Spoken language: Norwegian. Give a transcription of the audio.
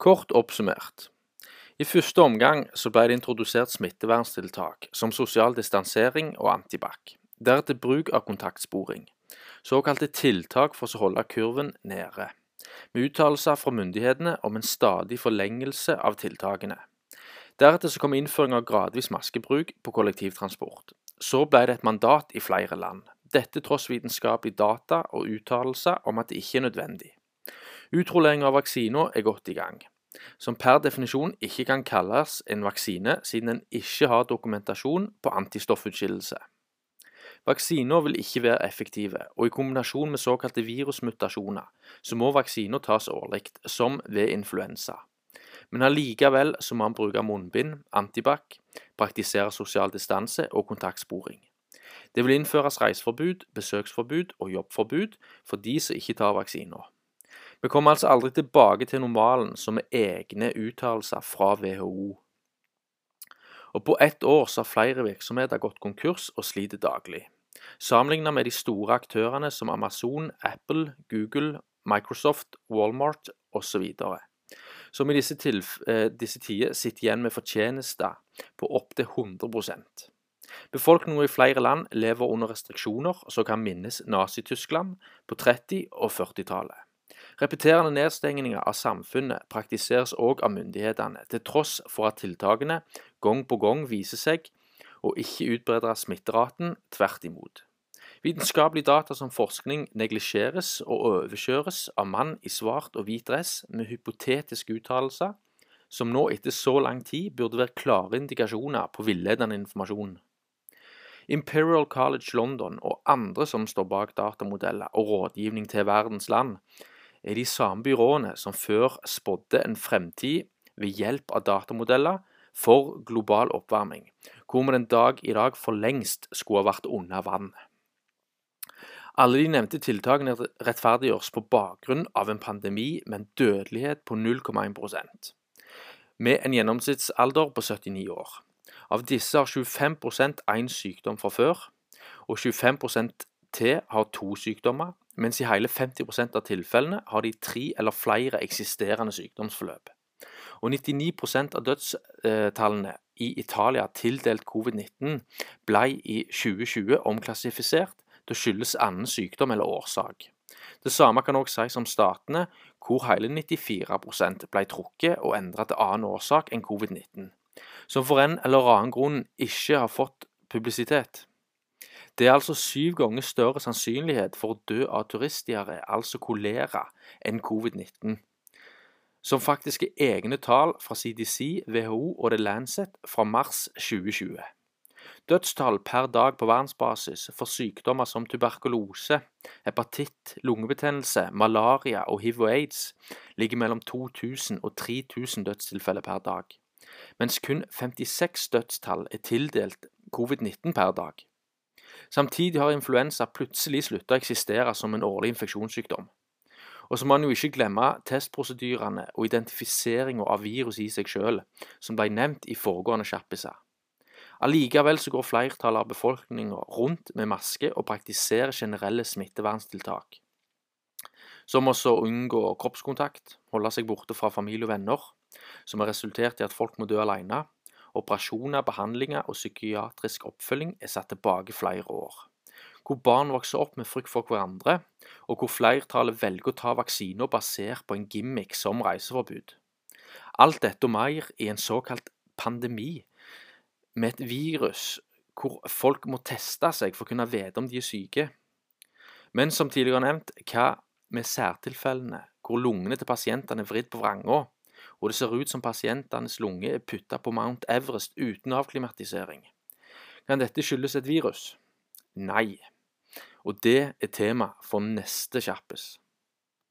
Kort oppsummert. I første omgang så ble det introdusert smitteverntiltak som sosial distansering og antibac. Deretter bruk av kontaktsporing. Såkalte tiltak for å holde kurven nede. Med uttalelser fra myndighetene om en stadig forlengelse av tiltakene. Deretter så kom innføring av gradvis maskebruk på kollektivtransport. Så ble det et mandat i flere land. Dette tross vitenskapelig data og uttalelser om at det ikke er nødvendig. Utrullering av vaksiner er godt i gang, som per definisjon ikke kan kalles en vaksine siden den ikke har dokumentasjon på antistoffutskillelse. Vaksiner vil ikke være effektive, og i kombinasjon med såkalte virusmutasjoner, så må vaksiner tas årlig, som ved influensa. Men allikevel så må man bruke munnbind, antibac, praktisere sosial distanse og kontaktsporing. Det vil innføres reiseforbud, besøksforbud og jobbforbud for de som ikke tar vaksiner. Vi kommer altså aldri tilbake til normalen som er egne uttalelser fra WHO. Og på ett år så har flere virksomheter gått konkurs og sliter daglig. Sammenlignet med de store aktørene som Amazon, Apple, Google, Microsoft, Walmart osv. Som i disse, eh, disse tider sitter igjen med fortjenester på opptil 100% Befolkningen i flere land lever under restriksjoner som kan minnes Nazi-Tyskland på 30- og 40-tallet. Repeterende nedstengninger av samfunnet praktiseres òg av myndighetene, til tross for at tiltakene gang på gang viser seg å ikke utbedre smitteraten, tvert imot. Vitenskapelige data som forskning neglisjeres og overkjøres av mann i svart og hvit dress med hypotetiske uttalelser, som nå etter så lang tid burde være klare indikasjoner på villedende informasjon. Imperial College London og andre som står bak datamodeller og rådgivning til verdens land, er de samme byråene som før spådde en fremtid ved hjelp av datamodeller for global oppvarming, hvor vi den dag i dag for lengst skulle ha vært under vann. Alle de nevnte tiltakene rettferdiggjøres på bakgrunn av en pandemi med en dødelighet på 0,1% med en gjennomsnittsalder på 79 år. Av disse har 25 én sykdom fra før, og 25% til har to sykdommer, mens i hele 50% av tilfellene har de tre eller flere eksisterende sykdomsforløp. Og 99% av dødstallene i Italia tildelt covid-19 ble i 2020 omklassifisert til å skyldes annen sykdom eller årsak. Det samme kan også sies om statene, hvor hele 94 ble trukket og endret til annen årsak enn covid-19, som for en eller annen grunn ikke har fått publisitet. Det er altså syv ganger større sannsynlighet for å dø av turistdiaré, altså kolera, enn covid-19. Som faktisk er egne tall fra CDC, WHO og The Lancet fra mars 2020. Dødstall per dag på verdensbasis for sykdommer som tuberkulose, hepatitt, lungebetennelse, malaria og hiv og aids ligger mellom 2000 og 3000 dødstilfeller per dag, mens kun 56 dødstall er tildelt covid-19 per dag. Samtidig har influensa plutselig sluttet å eksistere som en årlig infeksjonssykdom. Og så må man jo ikke glemme testprosedyrene og identifiseringa av virus i seg sjøl, som ble nevnt i foregående kjappiser. Allikevel så går flertallet av befolkninga rundt med maske og praktiserer generelle smitteverntiltak. Som også å unngå kroppskontakt, holde seg borte fra familie og venner, som har resultert i at folk må dø alene, Operasjoner, behandlinger og psykiatrisk oppfølging er satt tilbake flere år. Hvor barn vokser opp med frykt for hverandre, og hvor flertallet velger å ta vaksiner basert på en gimmick som reiseforbud. Alt dette og mer i en såkalt pandemi, med et virus hvor folk må teste seg for å kunne vite om de er syke. Men som tidligere nevnt, hva med særtilfellene hvor lungene til pasientene er vridd på vranga, og det ser ut som pasientenes lunge er putta på Mount Everest uten avklimatisering. Kan dette skyldes et virus? Nei. Og det er tema for neste kjappes.